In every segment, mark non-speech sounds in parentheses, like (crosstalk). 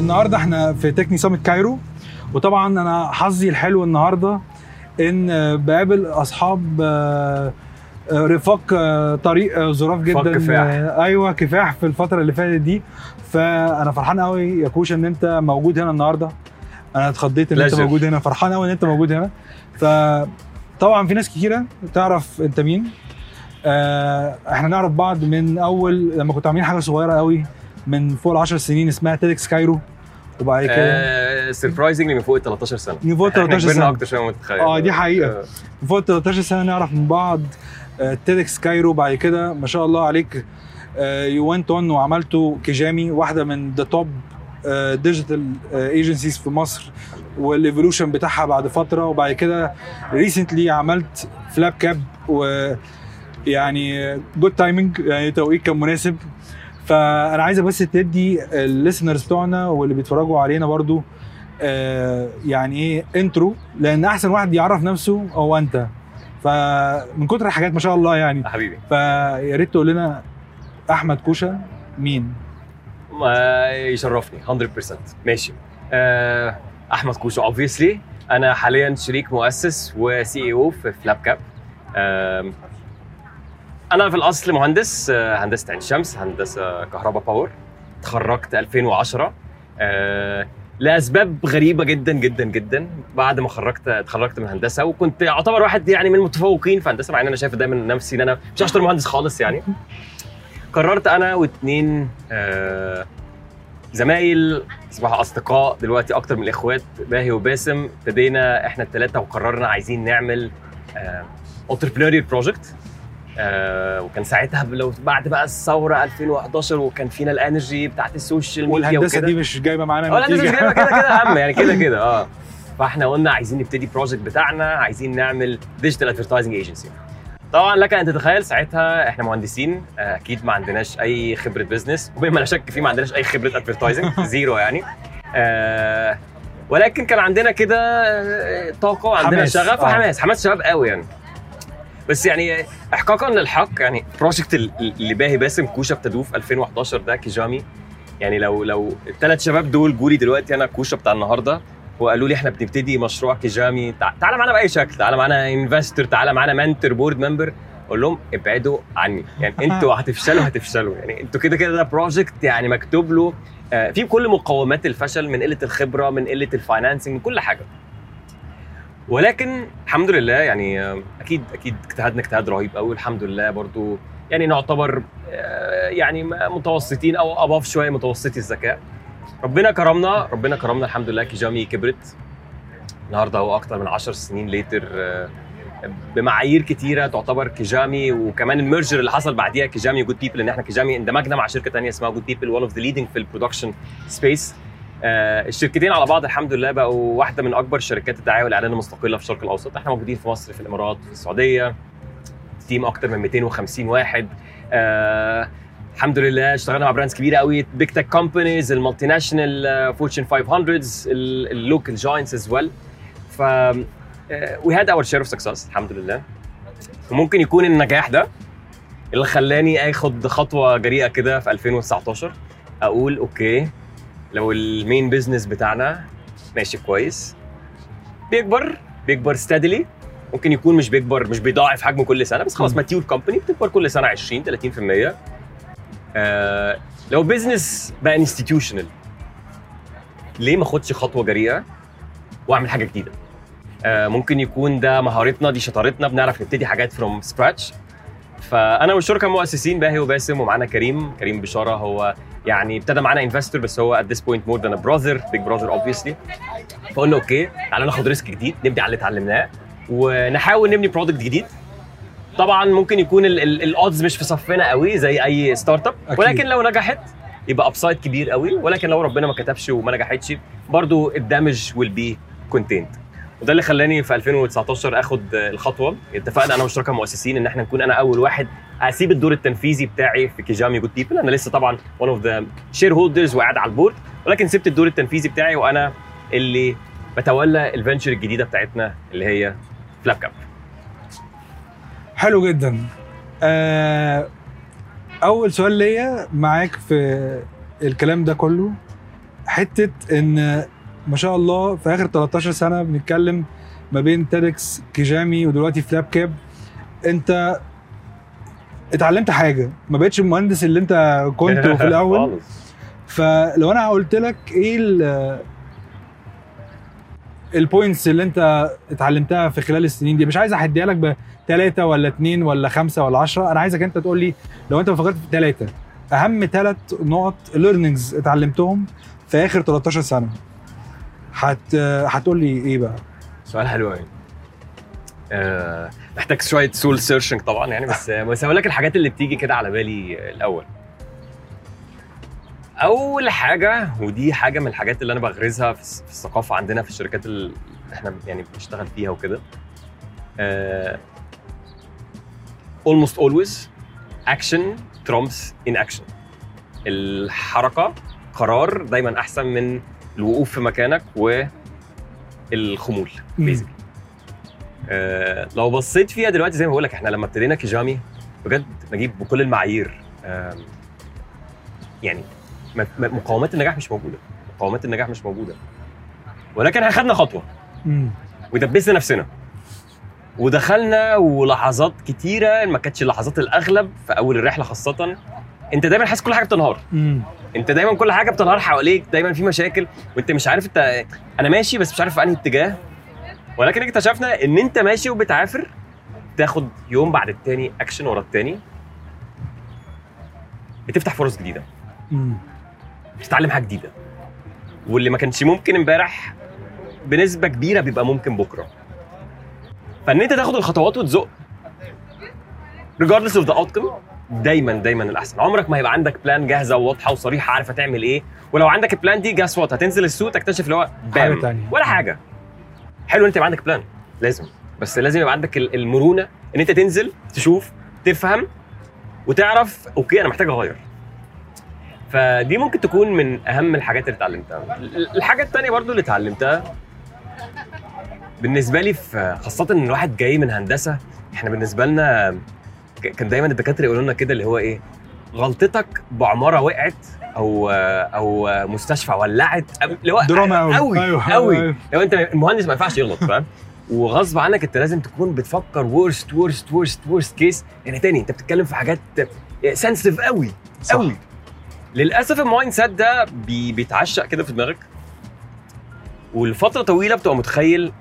النهارده إحنا في تكني سامت كايرو وطبعا أنا حظي الحلو النهارده إن بقابل أصحاب آه، آه، رفاق آه، طريق ظراف جدا. كفاح. أيوه كفاح في الفترة اللي فاتت دي. فأنا فرحان قوي يا كوش إن أنت موجود هنا النهارده. أنا اتخضيت إن أنت Pleasure. موجود هنا. فرحان قوي إن أنت موجود هنا. فطبعا في ناس كتيرة. تعرف أنت مين؟ آه، إحنا نعرف بعض من أول لما كنت عاملين حاجة صغيرة قوي من فوق ال 10 سنين اسمها TEDx Cairo وبعد كده surprisingly من فوق ال 13 سنة من فوق ال إحنا 13 كبرنا سنة أكتر شوية ما تتخيل آه دي حقيقة. آه. من فوق ال 13 سنة نعرف من بعض TEDx Cairo بعد كده ما شاء الله عليك you went on وعملتوا Kijami واحدة من the top digital agencies في مصر وال evolution بتاعها بعد فترة وبعد كده recently عملت FlapKap و يعني good timing يعني توقيت كان مناسب فأنا عايزه بس تدي ال listeners بتوعنا واللي بيتفرجوا علينا برضو آه، يعني إيه intro لأن أحسن واحد يعرف نفسه هو أنت. فمن كتر الحاجات ما شاء الله يعني. حبيبي. فيا ريت تقول لنا أحمد كوشه مين؟ ما يشرفني 100% ماشي. آه، أحمد كوشه obviously أنا حاليا شريك مؤسس و CEO في FlapKap أنا في الأصل مهندس آه، هندسة عين شمس هندسة كهرباء باور اتخرجت 2010 آه، لأسباب غريبة جدا جدا جدا. بعد ما خرجت اتخرجت من هندسة وكنت اعتبر واحد يعني من المتفوقين في هندسة مع إن أنا شايف دايما نفسي إن أنا مش اشطر مهندس خالص يعني. قررت أنا واثنين آه زمايل اصبحوا أصدقاء دلوقتي أكتر من الإخوات باهي وباسم. ابتدينا إحنا الثلاثه وقررنا عايزين نعمل entrepreneurial project وكان ساعتها لو بعد بقى الثورة 2011 وكان فينا ال energy بتاعت ال social media والهندسة دي مش جايبة معانا آه لا ده مش نتيجة. جايبة كده كده اهم يعني كده كده آه. (laughs) فاحنا قلنا عايزين نبتدي project بتاعنا عايزين نعمل digital advertising agency طبعا لك أن تتخيل ساعتها إحنا مهندسين آه، أكيد ما عندناش أي خبرة business وبما لا شك فيه ما عندناش أي خبرة advertising zero (laughs) يعني. آه، ولكن كان عندنا كده آه، طاقة وعندنا حماس. شغف آه. وحماس حماس شباب قوي يعني. بس يعني احقاقا للحق يعني project ال- اللي باهي باسم كوشه ابتدوه في 2011 ده Kijami يعني لو لو الثلاث شباب دول جولي دلوقتي أنا كوشة بتاع النهارده وقالوا لي إحنا بنبتدي مشروع Kijami تع- تعالى معانا بأي شكل تعالى معانا investor تعالى معانا mentor board member أقول لهم ابعدوا عني. يعني (laughs) أنتوا هتفشلوا هتفشلوا. يعني أنتوا كده كده ده project يعني مكتوب له آه، فيه كل مقومات الفشل من قلة الخبرة من قلة ال financing من كل حاجة. ولكن الحمد لله يعني آه، أكيد أكيد اجتهدنا اجتهاد رهيب قوي الحمد لله برضو. يعني نعتبر آه، يعني متوسطين أو above شوية متوسطي الذكاء. ربنا كرمنا ربنا كرمنا الحمد لله. Kijami كبرت. النهارده هو أكتر من 10 سنين later بمعايير كتيرة تعتبر Kijami وكمان ال merger اللي حصل بعديها Kijami و Good People إن إحنا Kijami اندمجنا مع شركة تانية اسمها Good People one of the leading في ال production space الشركتين على بعض الحمد لله بقوا واحدة من أكبر شركات الدعاية والإعلان المستقلة في الشرق الأوسط. إحنا موجودين في مصر في الإمارات في السعودية. team أكتر من 250 واحد. آه الحمد لله اشتغلنا مع brands كبيرة قوي big tech companies ال multinational Fortune 500 ال local giants as well ف we had our share of success الحمد لله. وممكن يكون النجاح ده اللي خلاني آخد خطوة جريئة كده في 2019 أقول okay. لو ال main business بتاعنا ماشي كويس بيكبر بيكبر steadily ممكن يكون مش بيكبر مش بيضاعف حجمه كل سنة بس خلاص. mature company بتكبر كل سنة 20 30% آه لو business بقى institutional ليه ما اخدش خطوة جريئة واعمل حاجة جديدة؟ آه ممكن يكون ده مهارتنا دي شطارتنا بنعرف نبتدي حاجات from scratch فأنا والشركاء المؤسسين باهي وباسم ومعانا كريم. كريم بشارة هو يعني ابتدى معانا investor بس هو this point more than a brother big brother obviously. فقلنا okay تعالى ناخد risk جديد نبني على اللي اتعلمناه ونحاول نبني product جديد. طبعا ممكن يكون ال odds مش في صفنا قوي زي أي startup. ولكن لو نجحت يبقى upside كبير قوي ولكن لو ربنا ما كتبش وما نجحتش برضو ال damage will be contained وده اللي خلاني في 2019 آخد الخطوة. اتفقنا أنا والشركاء المؤسسين إن إحنا نكون أنا أول واحد أسيب الدور التنفيذي بتاعي في Kijami good people أنا لسه طبعا one of the shareholders وقاعد على ال board ولكن سبت الدور التنفيذي بتاعي وأنا اللي بتولى ال venture الجديدة بتاعتنا اللي هي FlapKap حلو جدا. آه أول سؤال ليا معاك في الكلام ده كله حتة إن ما شاء الله في آخر 13 سنة بنتكلم ما بين TEDx Kijami ودلوقتي FlapKap انت اتعلمت حاجة ما بقتش المهندس اللي انت كنت في (laughs) الأول. فلو أنا قلت لك إيه ال ال points اللي انت اتعلمتها في خلال السنين دي؟ مش عايز أحديها لك بثلاثه ولا اثنين ولا خمسة ولا عشرة أنا عايزك أنت تقول لي لو أنت فكرت في ثلاثة أهم ثلاث نقط learnings اتعلمتهم في آخر 13 سنة. هت هتقول لي إيه بقى؟ سؤال حلو قوي آه، محتاج شوية soul searching طبعا يعني بس (laughs) بس هقول لك الحاجات اللي بتيجي كده على بالي الأول. أول حاجة ودي حاجة من الحاجات اللي أنا بغرزها في الثقافة عندنا في الشركات اللي إحنا يعني بنشتغل فيها وكده. آه، almost always action trumps inaction الحركة قرار دايما أحسن من الوقوف في مكانك والخمول بيزك آه لو بصيت فيها دلوقتي زي ما بقول لك إحنا لما ابتدينا كيجامي بجد نجيب بكل المعايير آم، يعني م- م- مقومات النجاح مش موجودة مقومات النجاح مش موجودة. ولكن إحنا خدنا خطوة. ودبسنا نفسنا. ودخلنا ولحظات كتيرة ما كانتش اللحظات الأغلب في أول الرحلة خاصة. أنت دايما حاسس كل حاجة بتنهار. انت دايما كل حاجة بتنهار حواليك دايما في مشاكل وانت مش عارف انت أنا ماشي بس مش عارف في انهي اتجاه. ولكن اكتشفنا ان انت ماشي وبتعافر تاخد يوم بعد التاني اكشن ورا التاني. بتفتح فرص جديدة. بتتعلم حاجة جديدة. واللي ما كانش ممكن امبارح بنسبة كبيرة بيبقى ممكن بكرة. فان انت تاخد الخطوات وتزق. Regardless of the outcome. دايما دايما الأحسن. عمرك ما هيبقى عندك plan جاهزة وواضحة وصريحة عارفة تعمل إيه. ولو عندك ال plan دي guess what هتنزل السوق تكتشف اللي هو بam. ولا حاجة. حلو أنت يبقى عندك plan لازم. بس لازم يبقى عندك ال- المرونة إن أنت تنزل تشوف تفهم وتعرف. okay أنا محتاج أغير. فدي ممكن تكون من أهم الحاجات اللي اتعلمتها. ال- الحاجة التانية برضو اللي اتعلمتها بالنسبة لي في خاصة إن الواحد جاي من هندسة إحنا بالنسبة لنا كان دايما الدكاترة يقولوا لنا كده اللي هو إيه غلطتك بعمارة وقعت أو أو مستشفى ولعت اللي هو دراما قوي قوي أيوة، قوي أيوة. لو أنت المهندس ما ينفعش يغلط فاهم؟ وغصب عنك أنت لازم تكون بتفكر worst worst worst worst case يعني تاني أنت بتتكلم في حاجات sensitive قوي صح. قوي للأسف ال mindset ده بي بيتعشق كده في دماغك. والفترة طويلة بتبقى متخيل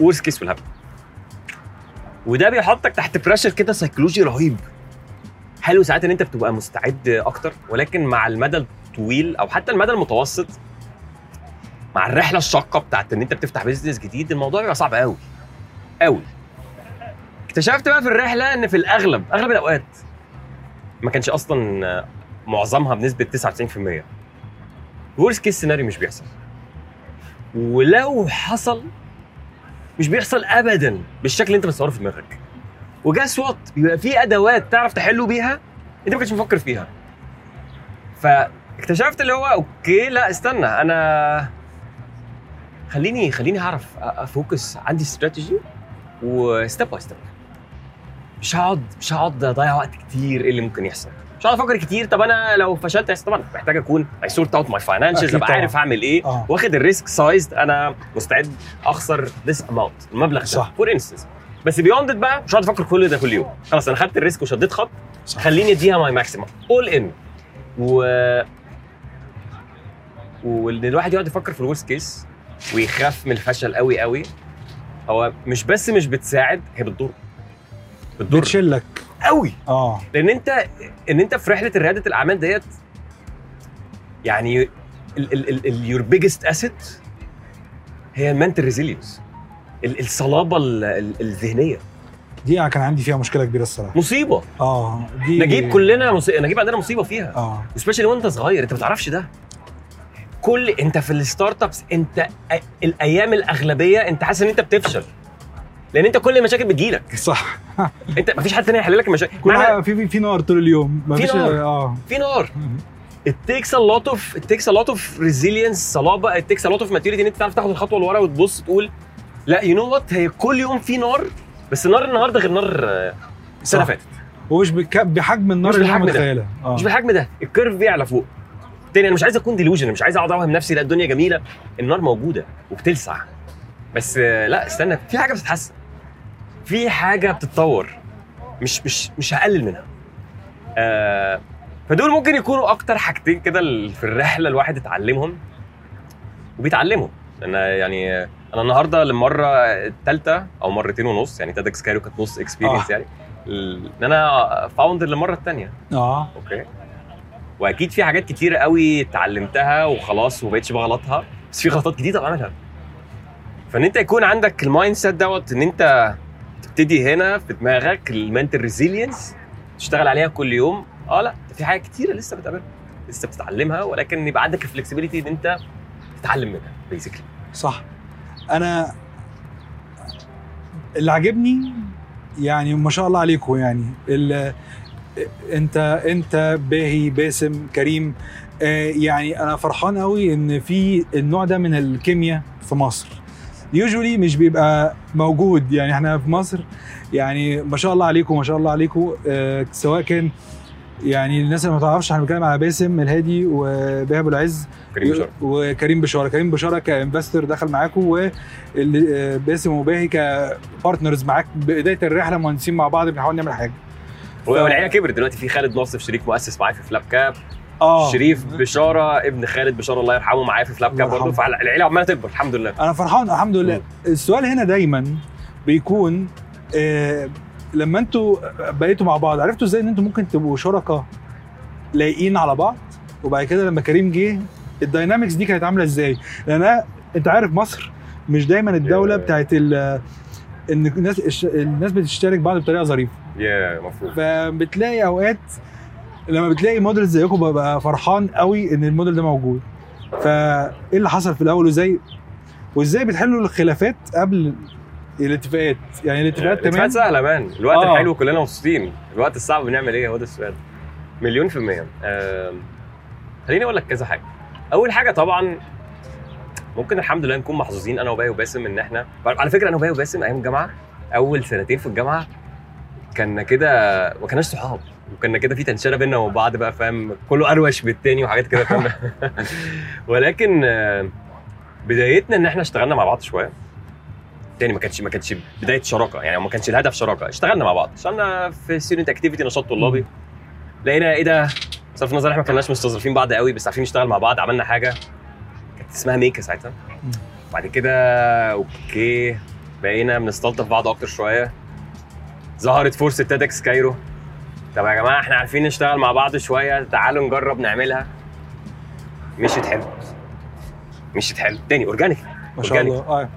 worst case والهبل وده بيحطك تحت pressure كده psychological رهيب. حلو ساعات إن أنت بتبقى مستعد أكتر ولكن مع المدى الطويل أو حتى المدى المتوسط مع الرحلة الشاقة بتاعت إن أنت بتفتح business جديد الموضوع بيبقى صعب قوي قوي اكتشفت بقى في الرحلة إن في الأغلب أغلب الأوقات ما كانش أصلا معظمها بنسبة 99% ورست كيس سيناريو مش بيحصل. ولو حصل مش بيحصل ابدا بالشكل اللي أنت متصوره في دماغك. و guess what بيبقى في أدوات تعرف تحله بيها أنت ما كنتش مفكر فيها. فاكتشفت اللي هو okay لا استنى أنا خليني خليني أعرف ا focus عندي استراتيجي و step by step مش هقعد مش هقعد أضيع وقت كتير إيه اللي ممكن يحصل. مش هقعد أفكر كتير. طب أنا لو فشلت طبعا محتاج أكون I sort out my financials أكيد أبقى. عارف هعمل إيه. آه. واخد ال risk sized أنا مستعد أخسر this amount المبلغ ده. صح. for instance بس beyond بقى مش هقعد أفكر كل ده كل يوم. خلاص أنا خدت ال risk وشديت خط. صح. خليني أديها my maximum all in و وإن الواحد يقعد يفكر في ال worst case ويخاف من الفشل قوي قوي هو مش بس مش بتساعد هي بتضر. بتضر. بتشلك. قوي. آه. لأن أنت إن أنت في رحلة رياده الأعمال ديت يعني ال your biggest asset هي ال mental resilience الصلابة ال- ال- الذهنية. دي كان عندي فيها مشكلة كبيرة الصراحة. مصيبة. آه دي نجيب كلنا مصيبة. نجيب عندنا مصيبة فيها. آه. especially وأنت صغير أنت ما تعرفش ده. كل أنت في ال startups انت الأيام الأغلبية أنت حاسس إن أنت بتفشل. لأن أنت كل المشاكل بتجيلك. صح. (laughs) انت مفيش حد تاني هيحل لك المشاكل كل في في- في نار طول اليوم. في مفيش نار. آه. في نار. it takes a lot of it takes a lot of resilience صلابة. It takes a lot of maturity إن أنت تعرف تاخد الخطوة لورا وتبص تقول لا you know what هي كل يوم في نار بس نار النهارده غير نار آه، السنة. فاتت. ومش بحجم النار مش اللي ده. متخيلها. آه. مش بالحجم ده. ال curve بيعلى فوق. تاني أنا مش عايز أكون delusional مش عايز أقعد أوهم نفسي لا الدنيا جميلة. النار موجودة وبتلسع. بس آه، لا استنى في حاجة بتتحسن. في حاجة بتتطور. مش مش مش هقلل منها. آه فدول ممكن يكونوا أكتر حاجتين كده في الرحلة الواحد اتعلمهم وبيتعلموا أنا يعني أنا النهارده للمرة الثالثه أو مرتين ونص يعني TEDx Cairo كانت نص experience آه. يعني. إن أنا founder للمرة الثانية آه. okay؟ وأكيد في حاجات كتيره قوي اتعلمتها وخلاص ومبقتش بغلطها بس في غلطات جديدة بعملها. فإن أنت يكون عندك ال mindset دوت إن أنت تبتدي هنا في دماغك ال mental resilience تشتغل عليها كل يوم. آه لأ في حاجات كتيرة لسه بتقابلها لسه بتتعلمها ولكن يبقى عندك ال flexibility إن أنت تتعلم منها basically صح. أنا اللي عاجبني يعني ما شاء الله عليكم يعني. أنت أنت باهي باسم كريم. آه، يعني أنا فرحان قوي إن في النوع ده من الكيمياء في مصر. usually مش بيبقى موجود. يعني إحنا في مصر يعني ما شاء الله عليكم ما شاء الله عليكم. آه، سواء كان يعني الناس اللي ما تعرفش إحنا بنتكلم على باسم الهادي وبهاء ابو العز كريم بشار وكريم بشارة. كريم بشارة ك investor دخل معاكم وباسم وباهي ك partners معاك بداية الرحلة مهندسين مع بعض بنحاول نعمل حاجة. والعيلة كبرت. دلوقتي في خالد ناصف شريك مؤسس معايا في FlapKap. آه. شريف بشارة ابن خالد بشارة الله يرحمه معايا في FlapKap برضه. فالعيلة عمالة تكبر الحمد لله. أنا فرحان الحمد لله. السؤال هنا دايما بيكون آه لما أنتوا بقيتوا مع بعض عرفتوا إزاي ان أنتوا ممكن تبقوا شركاء لايقين على بعض؟ وبعد كده لما كريم جه ال dynamics دي كانت عاملة إزاي؟ لأن أنا أنت عارف مصر مش دايما الدولة Yeah. بتاعت ال- إن الناس الناس بتشترك بعض بطريقة ظريفة. يا مفروض فبتلاقي أوقات لما بتلاقي موديل زيكم ببقى فرحان قوي إن الموديل ده موجود. فإيه اللي حصل في الأول وإزاي؟ وإزاي بتحلوا الخلافات قبل الاتفاقات؟ يعني الاتفاقات تمام؟ الاتفاقات سهلة مان الوقت آه. الحلو كلنا مبسوطين. الوقت الصعب بنعمل إيه؟ هو ده السؤال. مليون في المية. آم، خليني أقول لك كذا حاجة. أول حاجة طبعا ممكن الحمد لله نكون محظوظين. أنا وباي وباسم إن إحنا على فكرة أنا وباي وباسم أيام الجامعة. أول سنتين في الجامعة كنا كده ما كناش صحاب. وكنا كده في tension بينا وبين بعض بقى فاهم؟ كله أروش بالتاني وحاجات كده فاهم؟ (laughs) ولكن آه، بدايتنا إن إحنا اشتغلنا مع بعض شوية. تاني ما كانتش ما كانتش بداية شراكة يعني ما كانش الهدف شراكة. اشتغلنا مع بعض. اشتغلنا في student activity نشاط طلابي. لقينا إيه ده؟ صرف النظر إحنا ما كناش مستظرفين بعض قوي بس عارفين نشتغل مع بعض عملنا حاجة. كانت اسمها ميكا ساعتها. بعد كده أوكي بقينا بنستلطف بعض أكتر شوية. ظهرت فرصة TEDxCairo. طب يا جماعة إحنا عارفين نشتغل مع بعض شوية. تعالوا نجرب نعملها. مشيت حلو. مشيت حلو. تاني organic ما شاء. الله. آه.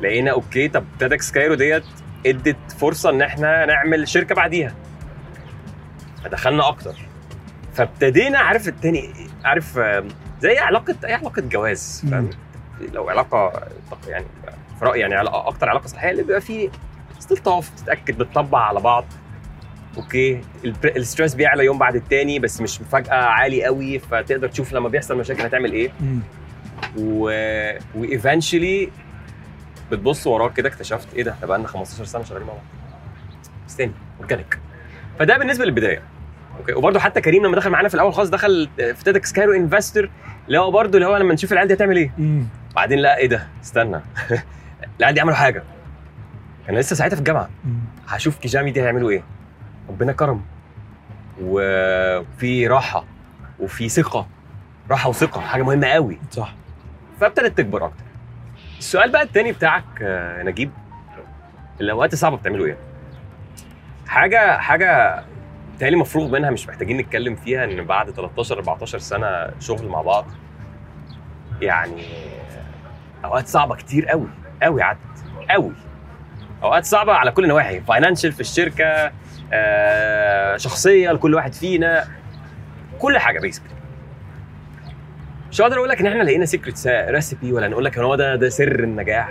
لقينا أوكي. طب TEDxCairo ديت ادت فرصة إن إحنا نعمل شركة بعديها. فدخلنا أكتر. فابتدينا عارف التاني عارف زي علاقة اي علاقة جواز فاهم؟ لو علاقة يعني في رأيي يعني أكتر علاقة صحية اللي بيبقى فيه استلطاف تتأكد بتطبع على بعض. أوكي. ال stress بيعلى يوم بعد التاني بس مش فجأة عالي قوي فتقدر تشوف لما بيحصل مشاكل هتعمل إيه. مم. و و eventually بتبص وراك كده اكتشفت إيه ده؟ إحنا بقالنا 15 سنة شغالين مع بعض. استني organic فده بالنسبة للبداية. أوكي. وبرده حتى كريم لما دخل معانا في الأول خالص دخل في TEDxCairo investor اللي هو برده اللي هو لما نشوف العيال دي هتعمل إيه. مم. بعدين لا إيه ده؟ استنى. (laughs) العيال دي عملوا حاجة. كان لسه ساعتها في الجامعة. مم. هشوف Kijami دي هيعملوا إيه. ربنا كرم وفي راحة وفي ثقة. راحة وثقة حاجة مهمة قوي. صح. فابتدت تكبر أكتر. السؤال بقى التاني بتاعك آه، نجيب. الأوقات الصعبة بتعملوا إيه؟ حاجة حاجة تالي مفروغ منها مش محتاجين نتكلم فيها إن بعد 13 14 سنة شغل مع بعض. يعني أوقات صعبة كتير قوي قوي عدت قوي. أوقات صعبة على كل النواحي فاينانشال في الشركة شخصية لكل واحد فينا كل حاجة بيسكلي مش هقدر أقول لك إن إحنا لقينا سيكريت ريسيبي ولا نقول لك إن هو ده ده سر النجاح.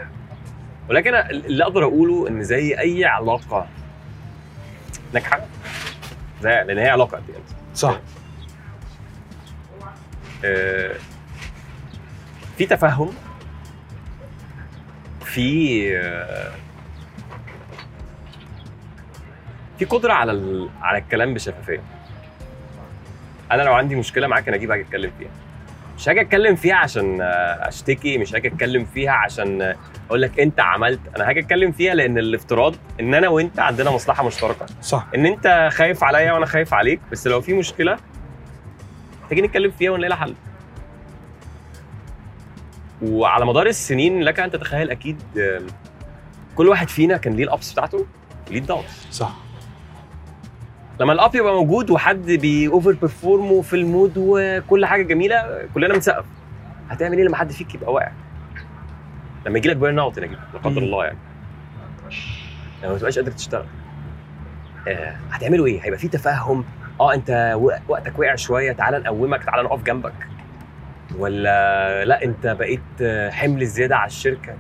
ولكن اللي أقدر أقوله إن زي أي علاقة ناجحة زي لأن هي علاقة دي صح. آه، في تفهم في آه، في قدرة على ال... على الكلام بشفافية. أنا لو عندي مشكلة معاك أنا أجيب حاجة أتكلم فيها. مش هاجي أتكلم فيها عشان أشتكي مش هاجي أتكلم فيها عشان أقول لك أنت عملت. أنا هاجي أتكلم فيها لأن الافتراض إن أنا وأنت عندنا مصلحة مشتركة. صح. إن أنت خايف عليا وأنا خايف عليك بس لو في مشكلة تيجي نتكلم فيها ونلاقي لها حل. وعلى مدار السنين لك أن تتخيل أكيد كل واحد فينا كان ليه الأبس بتاعته وليه الداونز صح. لما ال up يبقى موجود وحد بي overperform وفي ال mood وكل حاجة جميلة كلنا بنسقف. هتعمل إيه لما حد فيك يبقى واقع؟ لما يجي لك burnout لا قدر. الله يعني. لما ما تبقاش قادر تشتغل. آه هتعملوا إيه؟ هيبقى في تفاهم آه أنت وقتك وقع شوية تعال نقومك تعال نقف جنبك. ولا لا أنت بقيت حمل زياده على الشركة؟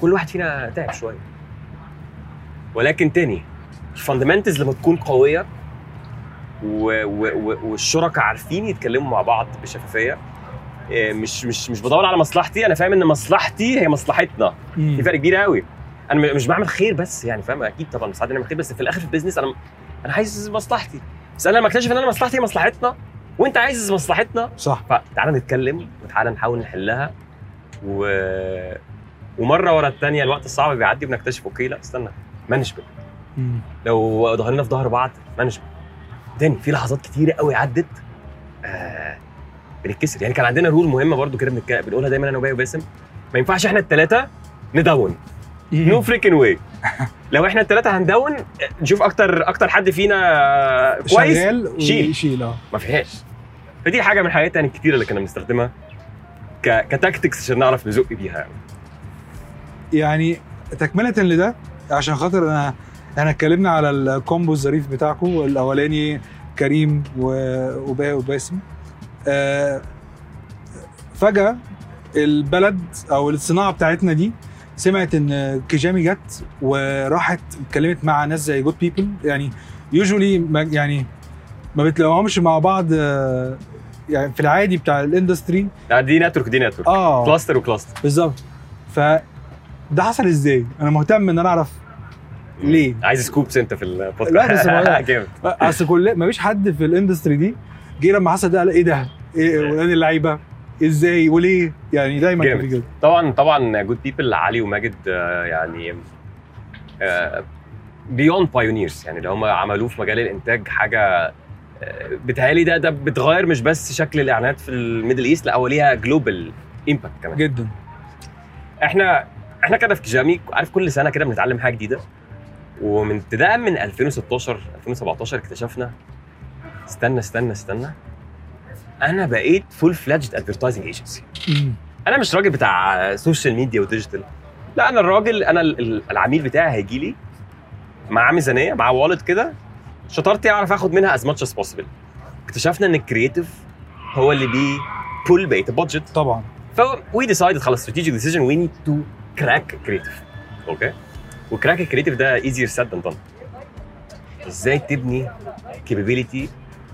كل واحد فينا تعب شوية. ولكن تاني ال fundamentals لما تكون قوية و... و... و... والشركاء عارفين يتكلموا مع بعض بشفافية إيه، مش مش مش بدور على مصلحتي أنا فاهم إن مصلحتي هي مصلحتنا. في فرق كبير قوي أنا مش بعمل خير بس يعني فاهم؟ أكيد طبعا ساعات أنا خير بس في الآخر في ال business أنا أنا عايز مصلحتي. بس أنا لما اكتشف إن أنا مصلحتي هي مصلحتنا وأنت عايز مصلحتنا صح. فتعالى نتكلم وتعالى نحاول نحلها. و... ومرة ورا الثانية الوقت الصعب بيعدي بنكتشف أوكي لا استنى management مم. لو ظهرنا في ظهر بعض management. تاني في لحظات كتيرة قوي عدت آه بنتكسر. يعني كان عندنا rule مهمة برضو كده بنتك... بنقولها دايما أنا وباي وباسم. ما ينفعش إحنا الثلاثه ن down no freaking way لو إحنا الثلاثه هن down نشوف أكتر أكتر حد فينا كويس شغال شيل. ويشيل آه. ما فيهاش. فدي حاجة من الحاجات يعني الكتيره اللي كنا بنستخدمها ك... ك tactics عشان نعرف نزق بيها. يعني يعني تكملة لده عشان خاطر أنا إحنا اتكلمنا على ال combo الظريف بتاعكم الاولاني كريم و- وبا وباسم. آه، فجأة البلد أو الصناعة بتاعتنا دي سمعت إن Kijami جت وراحت اتكلمت مع ناس زي Good People يعني usually يعني ما بتلاقوهمش مع بعض آه، يعني في العادي بتاع ال industry لا دي network دي network آه. cluster و cluster بالظبط. ف ده حصل إزاي؟ أنا مهتم إن أنا أعرف ليه؟ عايز scoops انت في البودكاست لا، بس (laughs) جامد أصل كل ما فيش حد في ال industry دي جه لما حصل ده قال إيه ده؟ إيه ولاد اللعيبة؟ إزاي وليه؟ يعني دايما كان في جامد. كده طبعا طبعا Good People علي وماجد آه، يعني beyond pioneers يعني اللي هم عملوه في مجال الإنتاج حاجة آه، بتهيألي ده ده بتغير مش بس شكل الإعلانات في الميدل إيست لا هو ليها global impact كمان جدا إحنا إحنا كده في كيجامي عارف كل سنة كده بنتعلم حاجة جديدة ومن ابتداء من 2016 2017 اكتشفنا استنى استنى استنى. أنا بقيت full-fledged advertising agency. أنا مش راجل بتاع social media و digital لا أنا الراجل أنا ال- ال- العميل بتاعي هيجي لي مع ميزانية معوالد كده شطارتي أعرف آخد منها as much as possible اكتشفنا إن ال creative هو اللي بي pull بقية ال budget. طبعا. ف we decided خلاص strategic decision we need to crack creative. أوكي و crack ال creative ده easier said than done. إزاي تبني capability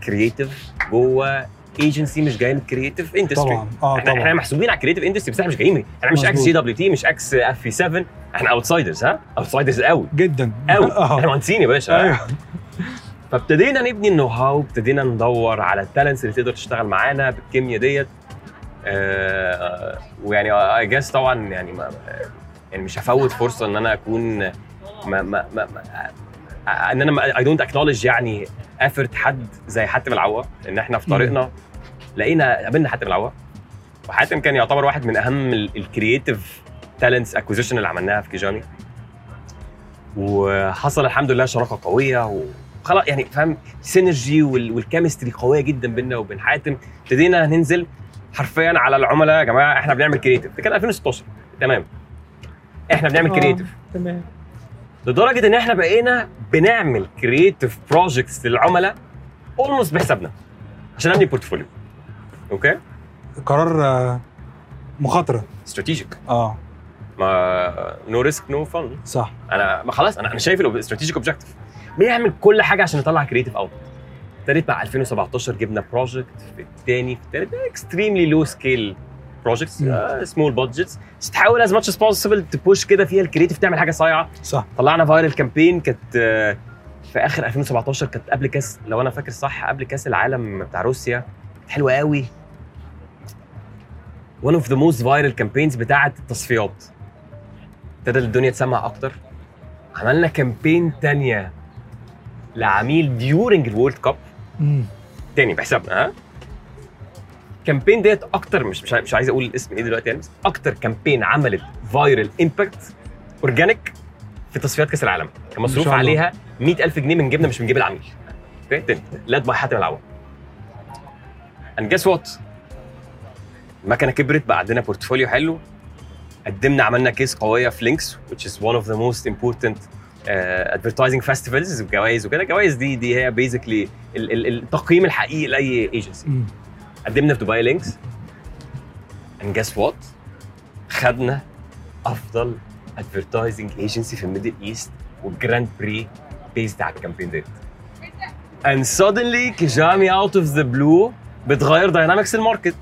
creative جوه ايجنسي مش جاية من ال creative industry طبعا. آه إحنا إحنا طبعا. محسوبين على ال creative industry بس إحنا مش جايين إحنا مش إكس. سي دبليو تي مش ex FP7 إحنا outsiders ها؟ outsiders قوي. جدا. قوي. (laughs) إحنا آه مهندسين يا باشا. أيوه. فابتدينا نبني ال know-how ابتدينا ندور على ال talents اللي تقدر تشتغل معانا بالكيمياء ديت. آه، ويعني I guess طبعا يعني ما يعني مش هفوت فرصة إن أنا أكون ما ما ما, ما إن أنا I don't acknowledge يعني effort حد زي حاتم العوض إن إحنا في طريقنا. لقينا قابلنا حاتم العوض وحاتم كان يعتبر واحد من أهم ال creative talents acquisition اللي عملناها في كيجامي. وحصل الحمد لله شراكة قوية وخلاص يعني فاهم synergy وال chemistry قوية جدا بيننا وبين حاتم. ابتدينا ننزل حرفيا على العملاء يا جماعة إحنا بنعمل creative ده كان 2016 تمام. إحنا بنعمل آه. creative تمام. لدرجة إن إحنا بقينا بنعمل creative projects للعملاء almost بحسابنا عشان نبني portfolio أوكي قرار آه، مخاطرة. strategic آه. ما no risk no fun صح. أنا ما خلاص أنا أنا شايف ال strategic objective بنعمل كل حاجة عشان نطلع creative out ابتديت مع 2017 جبنا project في الثاني في الثالث extremely low scale projects. Small budgets بس تحاول as much as possible ت push كده فيها ال creative تعمل حاجة صايعة. صح. طلعنا viral campaign كانت آه، في آخر 2017 كانت قبل كأس لو أنا فاكر صح قبل كأس العالم بتاع روسيا. حلوة قوي. One of the most viral campaigns بتاعة التصفيات. ابتدى الدنيا تسمع أكتر. عملنا campaign تانية لعميل during ال world cup. تاني بحسابنا ها؟ campaign ديت أكتر مش مش عايز- مش عايز أقول الاسم إيه دلوقتي يعني بس أكتر campaign عملت viral impact organic في تصفيات كأس العالم. كان مصروف. عليها 100000 جنيه من جبنا مش من جيب العميل. أوكي؟ led by حاتم العوض and guess what? المكنه كبرت بقى عندنا portfolio حلو. قدمنا عملنا case قوية في لينكس which is one of the most important uh, advertising festivals وجوائز وكده. الجوائز دي دي هي basically التقييم الحقيقي لأي ايجنسي. قدمنا في دبي لينكس. And guess what? خدنا أفضل advertising agency في الميدل ايست وال grand prix based على ال campaign ديت and suddenly كيجامي out of the blue بتغير dynamics ال market.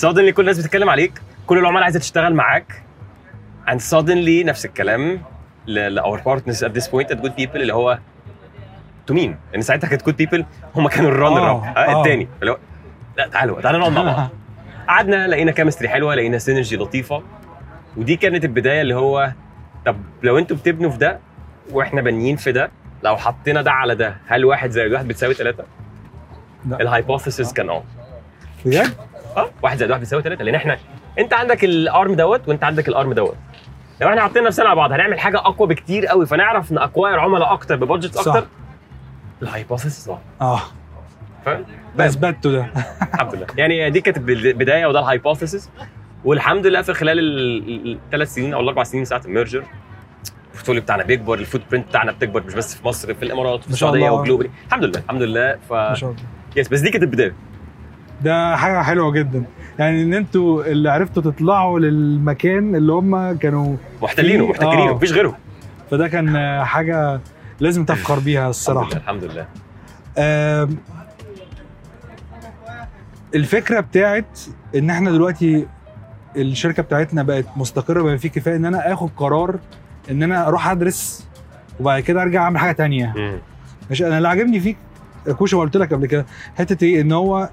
suddenly كل الناس بتتكلم عليك كل العملاء عايزة تشتغل معاك. And suddenly نفس الكلام ل our partners at this point at Good People اللي هو two مين؟ لأن ساعتها كانت Good People هم كانوا ال runner-up. الثاني اللي هو لا تعالوا تعالوا نقعد مع بعض (laughs) قعدنا لقينا chemistry حلوة لقينا synergy لطيفة ودي كانت البداية اللي هو طب لو أنتوا بتبنوا في ده وإحنا بانيين في ده لو حطينا ده على ده هل واحد زائد واحد بتساوي ثلاثة؟ لا. ال hypothesis كان آه بجد؟ آه واحد زائد واحد بيساوي ثلاثة لأن إحنا انت عندك ال arm دوت وانت عندك ال arm دوت لو إحنا حاطين نفسنا على بعض هنعمل حاجة أقوى بكتير قوي فنعرف ن acquire عملاء أكتر ب budget صح. أكتر ال hypothesis آه اثبتوا ده (laughs) الحمد لله. يعني دي كانت البدايه وده ال hypothesis والحمد لله في خلال الثلاث سنين أو الأربع سنين ساعة ال merger ال portfolio بتاعنا بيكبر ال footprint بتاعنا بتكبر مش بس في مصر في الإمارات في السعودية. و globally الحمد لله الحمد لله. ف ما شاء الله. yes بس دي كانت البداية. ده حاجة حلوة جدا. يعني إن أنتوا اللي عرفتوا تطلعوا للمكان اللي هم كانوا محتلينه محتكرينه آه. مفيش غيره. فده كان آه، حاجة لازم تفخر بيها الصراحة. الحمد لله. آم، الفكرة بتاعت إن إحنا دلوقتي الشركة بتاعتنا بقت مستقرة بما فيه كفاية إن أنا آخد قرار إن أنا أروح أدرس وبعد كده أرجع أعمل حاجة تانية. ماشي؟ أنا اللي عاجبني فيك كوشا قلت لك قبل كده حتة إيه؟ إن هو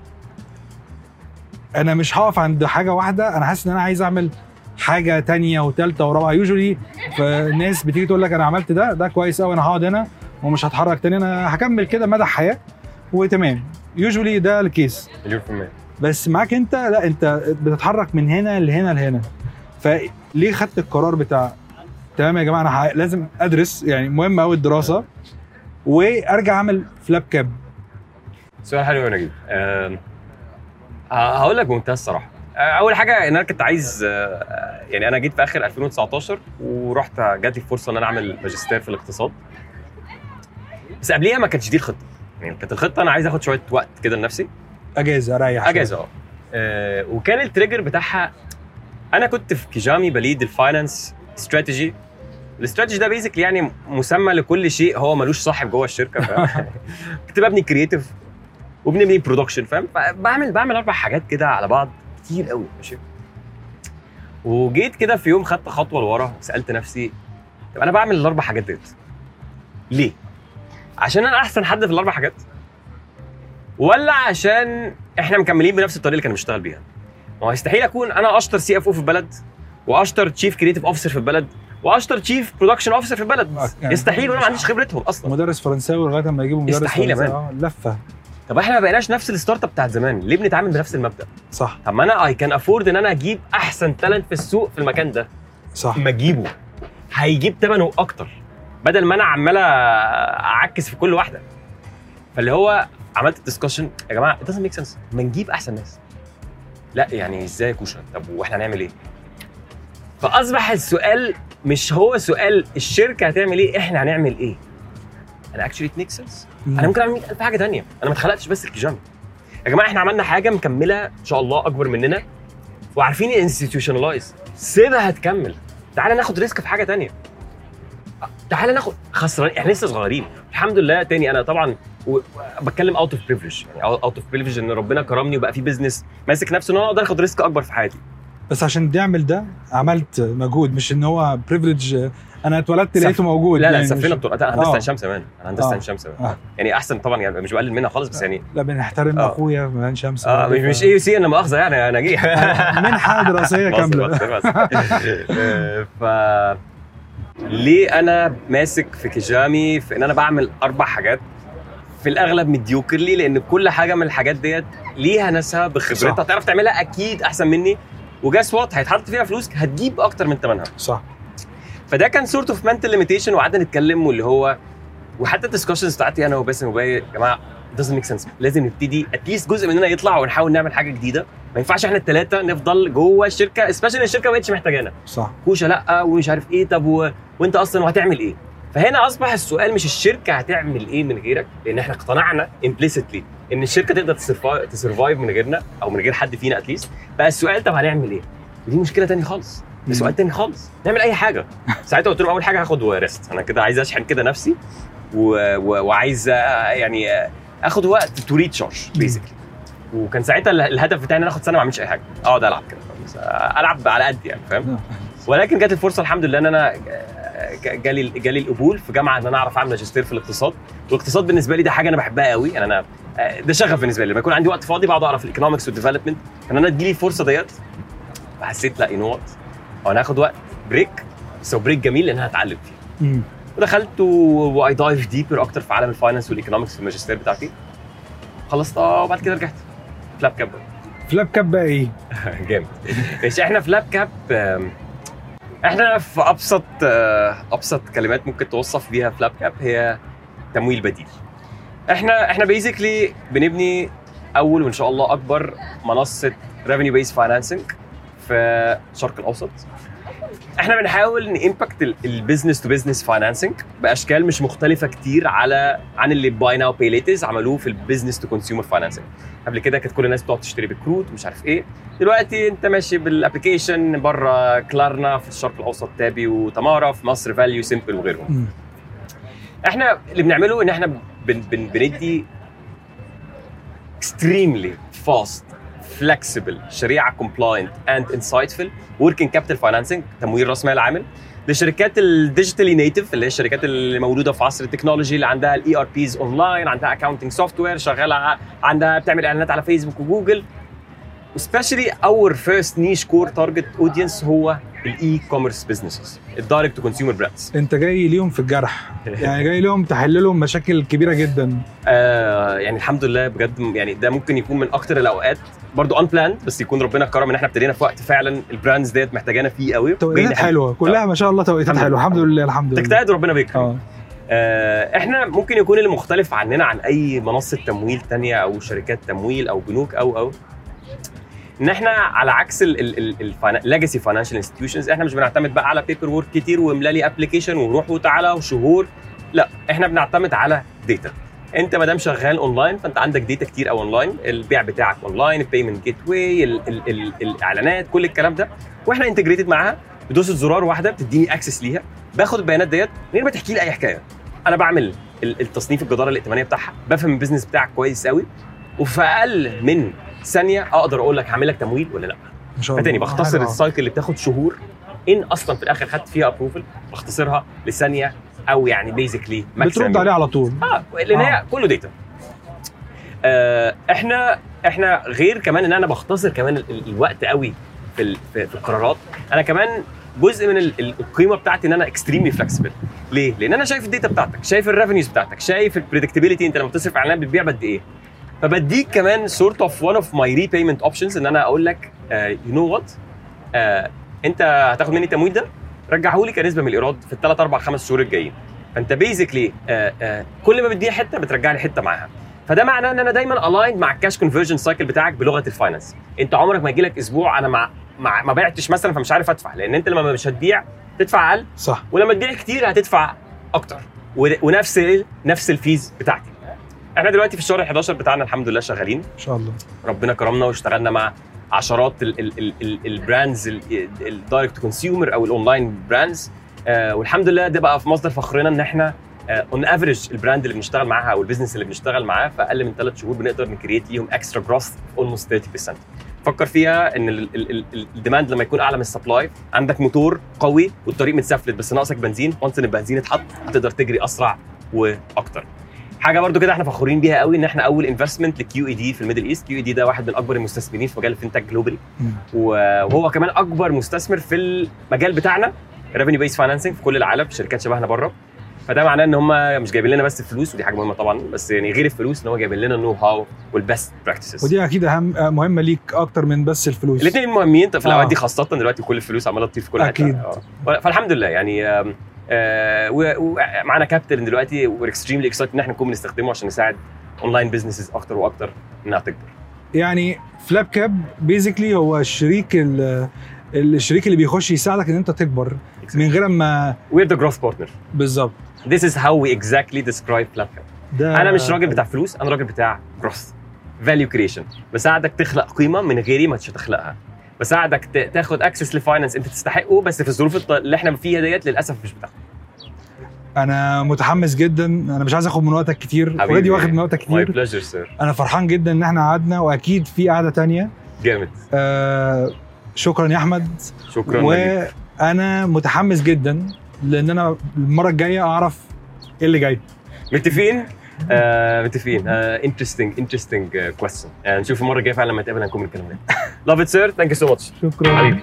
أنا مش هقف عند حاجة واحدة أنا حاسس إن أنا عايز أعمل حاجة تانية وثالثه ورابعة. يوجولي فالناس بتيجي تقول لك أنا عملت ده ده كويس قوي أنا هقعد هنا ومش هتحرك تاني أنا هكمل كده مدى الحياة وتمام. يوجولي ده الكيس. مليون في المية. بس معاك انت؟ لا انت بتتحرك من هنا لهنا لهنا. فليه خدت القرار بتاع تمام يا جماعة أنا لازم أدرس يعني مهم قوي الدراسة. وأرجع أعمل فلاب كاب سؤال حلو يا نجيب. هقول لك بمنتهى الصراحة. آه، أول حاجة إن أنا كنت عايز آه، يعني أنا جيت في آخر 2019 ورحت جات لي فرصة إن أنا أعمل ماجستير في الاقتصاد. بس قبليها ما كانتش دي الخطة. يعني كانت الخطة أنا عايز آخد شوية وقت كده لنفسي. أجازة أريح. أجازة آه وكان ال trigger بتاعها أنا كنت في كيجامي ب lead ال finance strategy. ال strategy ده basically يعني مسمى لكل شيء هو ملوش صاحب جوه الشركة فاهم؟ (laughs) كنت ببني creative وبنبني production فاهم؟ بعمل بعمل أربع حاجات كده على بعض كتير قوي ماشي؟ وجيت كده في يوم خدت خطوة لورا سألت نفسي طب أنا بعمل الأربع حاجات ديت ليه؟ عشان أنا احسن حد في الاربع حاجات؟ ولا عشان إحنا مكملين بنفس الطريقة اللي كان بيشتغل بيها. ما هو يستحيل اكون أنا اشطر CFO في البلد واشطر chief creative officer في البلد واشطر chief production officer في البلد. يعني يستحيل وأنا ما عنديش خبرتهم أصلا. مدرس فرنساوي لغاية ما يجيبوا مدرس يستحيل يا. آه، لفة. طب إحنا ما بقيناش نفس ال startup بتاعت زمان. ليه بنتعامل بنفس المبدأ؟ صح. طب ما أنا I can afford ان أنا أجيب احسن talent في السوق في المكان ده. صح. ما اجيبه هيجيب ثمنه أكتر بدل ما أنا عمال اعكس في كل واحدة. فاللي هو عملت ال discussion يا جماعة it doesn't make sense. ما نجيب أحسن ناس. لا يعني إزاي يا كوشا؟ طب وإحنا هنعمل إيه؟ فأصبح السؤال مش هو سؤال الشركة هتعمل إيه إحنا هنعمل إيه؟ أنا actually it makes sense. أنا ممكن أعمل 100000 حاجة تانية. أنا ما اتخلقتش بس لكيجامي يا جماعة إحنا عملنا حاجة مكملة إن شاء الله أكبر مننا. وعارفين institutionalize سيبها تكمل تعالى ناخد risk في حاجة تانية. تعالى ناخد خسران إحنا لسه صغيرين الحمد لله تاني أنا طبعا و- بتكلم out of privilege يعني out of privilege إن ربنا كرمني وبقى في business ماسك نفسه إن أنا أقدر آخد risk أكبر في حياتي بس عشان تعمل ده عملت مجهود مش إن هو بريفليج أنا اتولدت سف- لقيته موجود لا لا يعني مش- بتوع أنا هندسة آه. عين شمس كمان أنا هندسة آه. عين شمس كمان آه. يعني أحسن طبعا يعني مش بقلل منها خالص بس يعني لا بنحترم آه. أخويا من عين شمس آه مش مش اي سي أنا مؤاخذه يعني أنا جيح منحه دراسية (laughs) كاملة. (laughs) (laughs) آه، ف ليه أنا ماسك في كيجامي في إن أنا بعمل أربع حاجات؟ في الأغلب مديوكرلي لأن كل حاجة من الحاجات ديت ليها ناسها بخبرتها. تعرف تعملها أكيد أحسن مني. و guess what هيتحط فيها فلوس هتجيب أكتر من ثمنها صح. فده كان sort of mental limitation وقعدنا نتكلم واللي هو وحتى ال discussions بتاعتي أنا وباسم وباقي يا جماعة doesn't make sense. لازم نبتدي at least جزء مننا يطلع ونحاول نعمل حاجة جديدة. ما ينفعش إحنا الثلاثه نفضل جوه الشركة especially الشركة ما بقتش محتاجانا. صح. كوشه لأ ومش عارف إيه طب و... وأنت أصلا وهتعمل إيه؟ فهنا أصبح السؤال مش الشركة هتعمل إيه من غيرك؟ لأن إحنا اقتنعنا implicitly إن الشركة تقدر ت survive من غيرنا أو من غير حد فينا at least بقى السؤال طب هنعمل إيه؟ ودي مشكلة تانية خالص. ده سؤال تاني خالص. نعمل أي حاجة. (laughs) ساعتها قلت لهم أول حاجة هاخد rest أنا كده عايز أشحن كده نفسي و... و... وعايز يعني اخد وقت to recharge basically وكان ساعتها ال- الهدف بتاعي إن أنا أخد سنة ما أعملش أي حاجة. أقعد ألعب كده آه، ألعب على قد يعني فاهم؟ ولكن جت الفرصة الحمد لله إن أنا جالي جالي القبول في جامعة إن أنا أعرف أعمل ماجستير في الاقتصاد. والاقتصاد بالنسبة لي ده حاجة أنا بحبها قوي. يعني أنا آه، ده شغف بالنسبة لي. لما يكون عندي وقت فاضي بقعد أقرأ في ال economics وال development فان أنا تجيلي الفرصة ديت فحسيت لا يو وات أنا هاخد وقت break بس هو break جميل لأن أنا هتعلم فيه. ودخلت و I dive deeper أكتر في عالم ال finance وال economics في الماجستير بتاعتي. خلصتها وبعد كده رجعت. فلاب كاب فلاب كاب بقى إيه؟ (laughs) جامد. ماشي إحنا FlapKap إحنا في أبسط آه، أبسط كلمات ممكن توصف بيها FlapKap هي تمويل بديل. إحنا إحنا basically بنبني أول وإن شاء الله أكبر منصة revenue-based financing في الشرق الأوسط. إحنا بنحاول ن impact ال business to business financing بأشكال مش مختلفة كتير على عن اللي buy now pay laters عملوه في ال business to consumer financing قبل كده كانت كل الناس بتقعد تشتري بكروت ومش عارف إيه. دلوقتي أنت ماشي بال application بره كلارنا في الشرق الأوسط تابي وتمارا في مصر فاليو سيمبل وغيرهم. إحنا اللي بنعمله إن إحنا بن بن بندي extremely fast flexible شريعة compliant and insightful working capital financing تمويل رأس مال عامل. للشركات ال digitally native اللي هي الشركات اللي موجوده في عصر ال technology اللي عندها ال ERPs online عندها accounting software شغالة عندها بتعمل إعلانات على فيسبوك وجوجل especially our first niche core target audience هو ال e-commerce businesses ال direct to consumer brands انت جاي ليهم في الجرح. يعني جاي ليهم تحل لهم مشاكل كبيرة جدا. آه يعني الحمد لله بجد يعني ده ممكن يكون من أكتر الأوقات برضو unplanned بس يكون ربنا كرم إن إحنا ابتدينا في وقت فعلا ال brands ديت محتاجانا فيه قوي. توقيتات حلوة كلها ما شاء الله توقيتات حلوة. الحمد لله الحمد لله. تجتهد وربنا بيكرم. آه. آه إحنا ممكن يكون اللي مختلف عننا عن أي منصة تمويل تانية أو شركات تمويل أو بنوك أو أو. إن إحنا على عكس ال legacy financial institutions إحنا مش بنعتمد بقى على paperwork كتير واملا لي application وروح وتعالى وشهور. لا إحنا بنعتمد على data أنت ما دام شغال اونلاين فأنت عندك data كتير أو اونلاين البيع بتاعك online ال payment gateway الإعلانات كل الكلام ده. وإحنا integrated معاها بدوسه زرار واحدة بتديني access ليها. باخد البيانات ديت من غير ما تحكي لي أي حكاية. أنا بعمل ال- التصنيف الجدارة الائتمانيه بتاعها. بفهم ال business بتاعك كويس قوي وفي أقل من ثانية أقدر أقول لك هعمل لك تمويل ولا لأ؟ ما شاء الله. فتاني بختصر ال cycle اللي بتاخد شهور إن أصلا في الآخر خدت فيها approval بختصرها لثانية أو يعني basically بترد عليه على طول. آه لأن آه. هي كله data آه إحنا إحنا غير كمان إن أنا بختصر كمان ال- ال- الوقت قوي في في, القرارات أنا كمان جزء من ال- ال- القيمة بتاعتي إن أنا extremely flexible ليه؟ لأن أنا شايف ال data بتاعتك شايف ال revenues بتاعتك شايف ال predictability أنت لما بتصرف إعلان بتبيع بقد إيه؟ فبديك كمان sort of one of my repayment options ان أنا أقول لك you know what انت هتاخد مني التمويل ده رجعه لي كنسبة من الإيراد في الثلاث أربع خمس شهور الجايين. فأنت basically كل ما بديها حتة بترجع لي حتة معاها. فده معناه إن أنا دايما aligned مع ال cash conversion cycle بتاعك بلغة ال finance أنت عمرك ما يجي لك أسبوع أنا مع, مع ما بعتش مثلا فمش عارف أدفع. لأن أنت لما مش هتبيع تدفع أقل. صح. ولما تبيع كتير هتدفع أكتر. ونفس نفس الفيز بتاعتي. إحنا دلوقتي في الشهر 11 بتاعنا الحمد لله شغالين. إن شاء الله. ربنا كرمنا واشتغلنا مع عشرات ال brands ال direct consumer أو ال online brands آه والحمد لله ده بقى في مصدر فخرنا إن إحنا on average ال brand اللي بنشتغل معاها أو ال business اللي بنشتغل معاه في أقل من ثلاث شهور بنقدر ن create ليهم extra growth almost 30% فكر فيها إن ال- ال- ال- ال demand لما يكون أعلى من ال supply عندك موتور قوي والطريق متسفلت بس ناقصك بنزين وانس إن البنزين اتحط هتقدر تجري أسرع وأكتر. حاجة برضو كده إحنا فخورين بيها قوي ان إحنا أول investment ل QED في الميدل إيست QED ده واحد من أكبر المستثمرين في مجال ال FinTech globally. وهو كمان أكبر مستثمر في المجال بتاعنا revenue based financing في كل العالم شركات شبهنا بره فده معناه إن هم مش جايبين لنا بس الفلوس ودي حاجة مهمة طبعا بس يعني غير الفلوس إن هو جايبين لنا ال know how وال best practices ودي أكيد أهم آه، مهمة ليك أكتر من بس الفلوس الاثنين مهمين في الاوقات آه. دي خاصة دلوقتي كل الفلوس عمالة تطير في كل حتة أكيد. آه. فالحمد لله يعني ومعانا capital دلوقتي we're extremely excited إن إحنا نكون بنستخدمه عشان نساعد online businesses أكتر وأكتر إنها تكبر. يعني FlapKap basically هو الشريك ال- الشريك اللي بيخش يساعدك إن أنت تكبر من غير ما we're the growth partner بالظبط. This is how we exactly describe FlapKap. ده أنا مش راجل بتاع فلوس أنا راجل بتاع growth value creation بساعدك تخلق قيمة من غيري ما هتخلقها بساعدك تاخد access ل finance انت تستحقه بس في الظروف اللي إحنا فيها ديت للأسف مش بتاخده. أنا متحمس جدا. أنا مش عايز آخد من وقتك كتير. already واخد من وقتك كتير my pleasure sir أنا فرحان جدا إن إحنا قعدنا وأكيد في قعدة تانية. جامد. آه شكرا يا أحمد. شكرا. وأنا متحمس جدا لأن أنا المرة الجاية أعرف إيه اللي جاي. متفقين؟ متفقين. interesting interesting question نشوف المرة الجاية فعلا لما نتقابل هنكون بنتكلم love it sir thank you so much شكرا. حبيبي.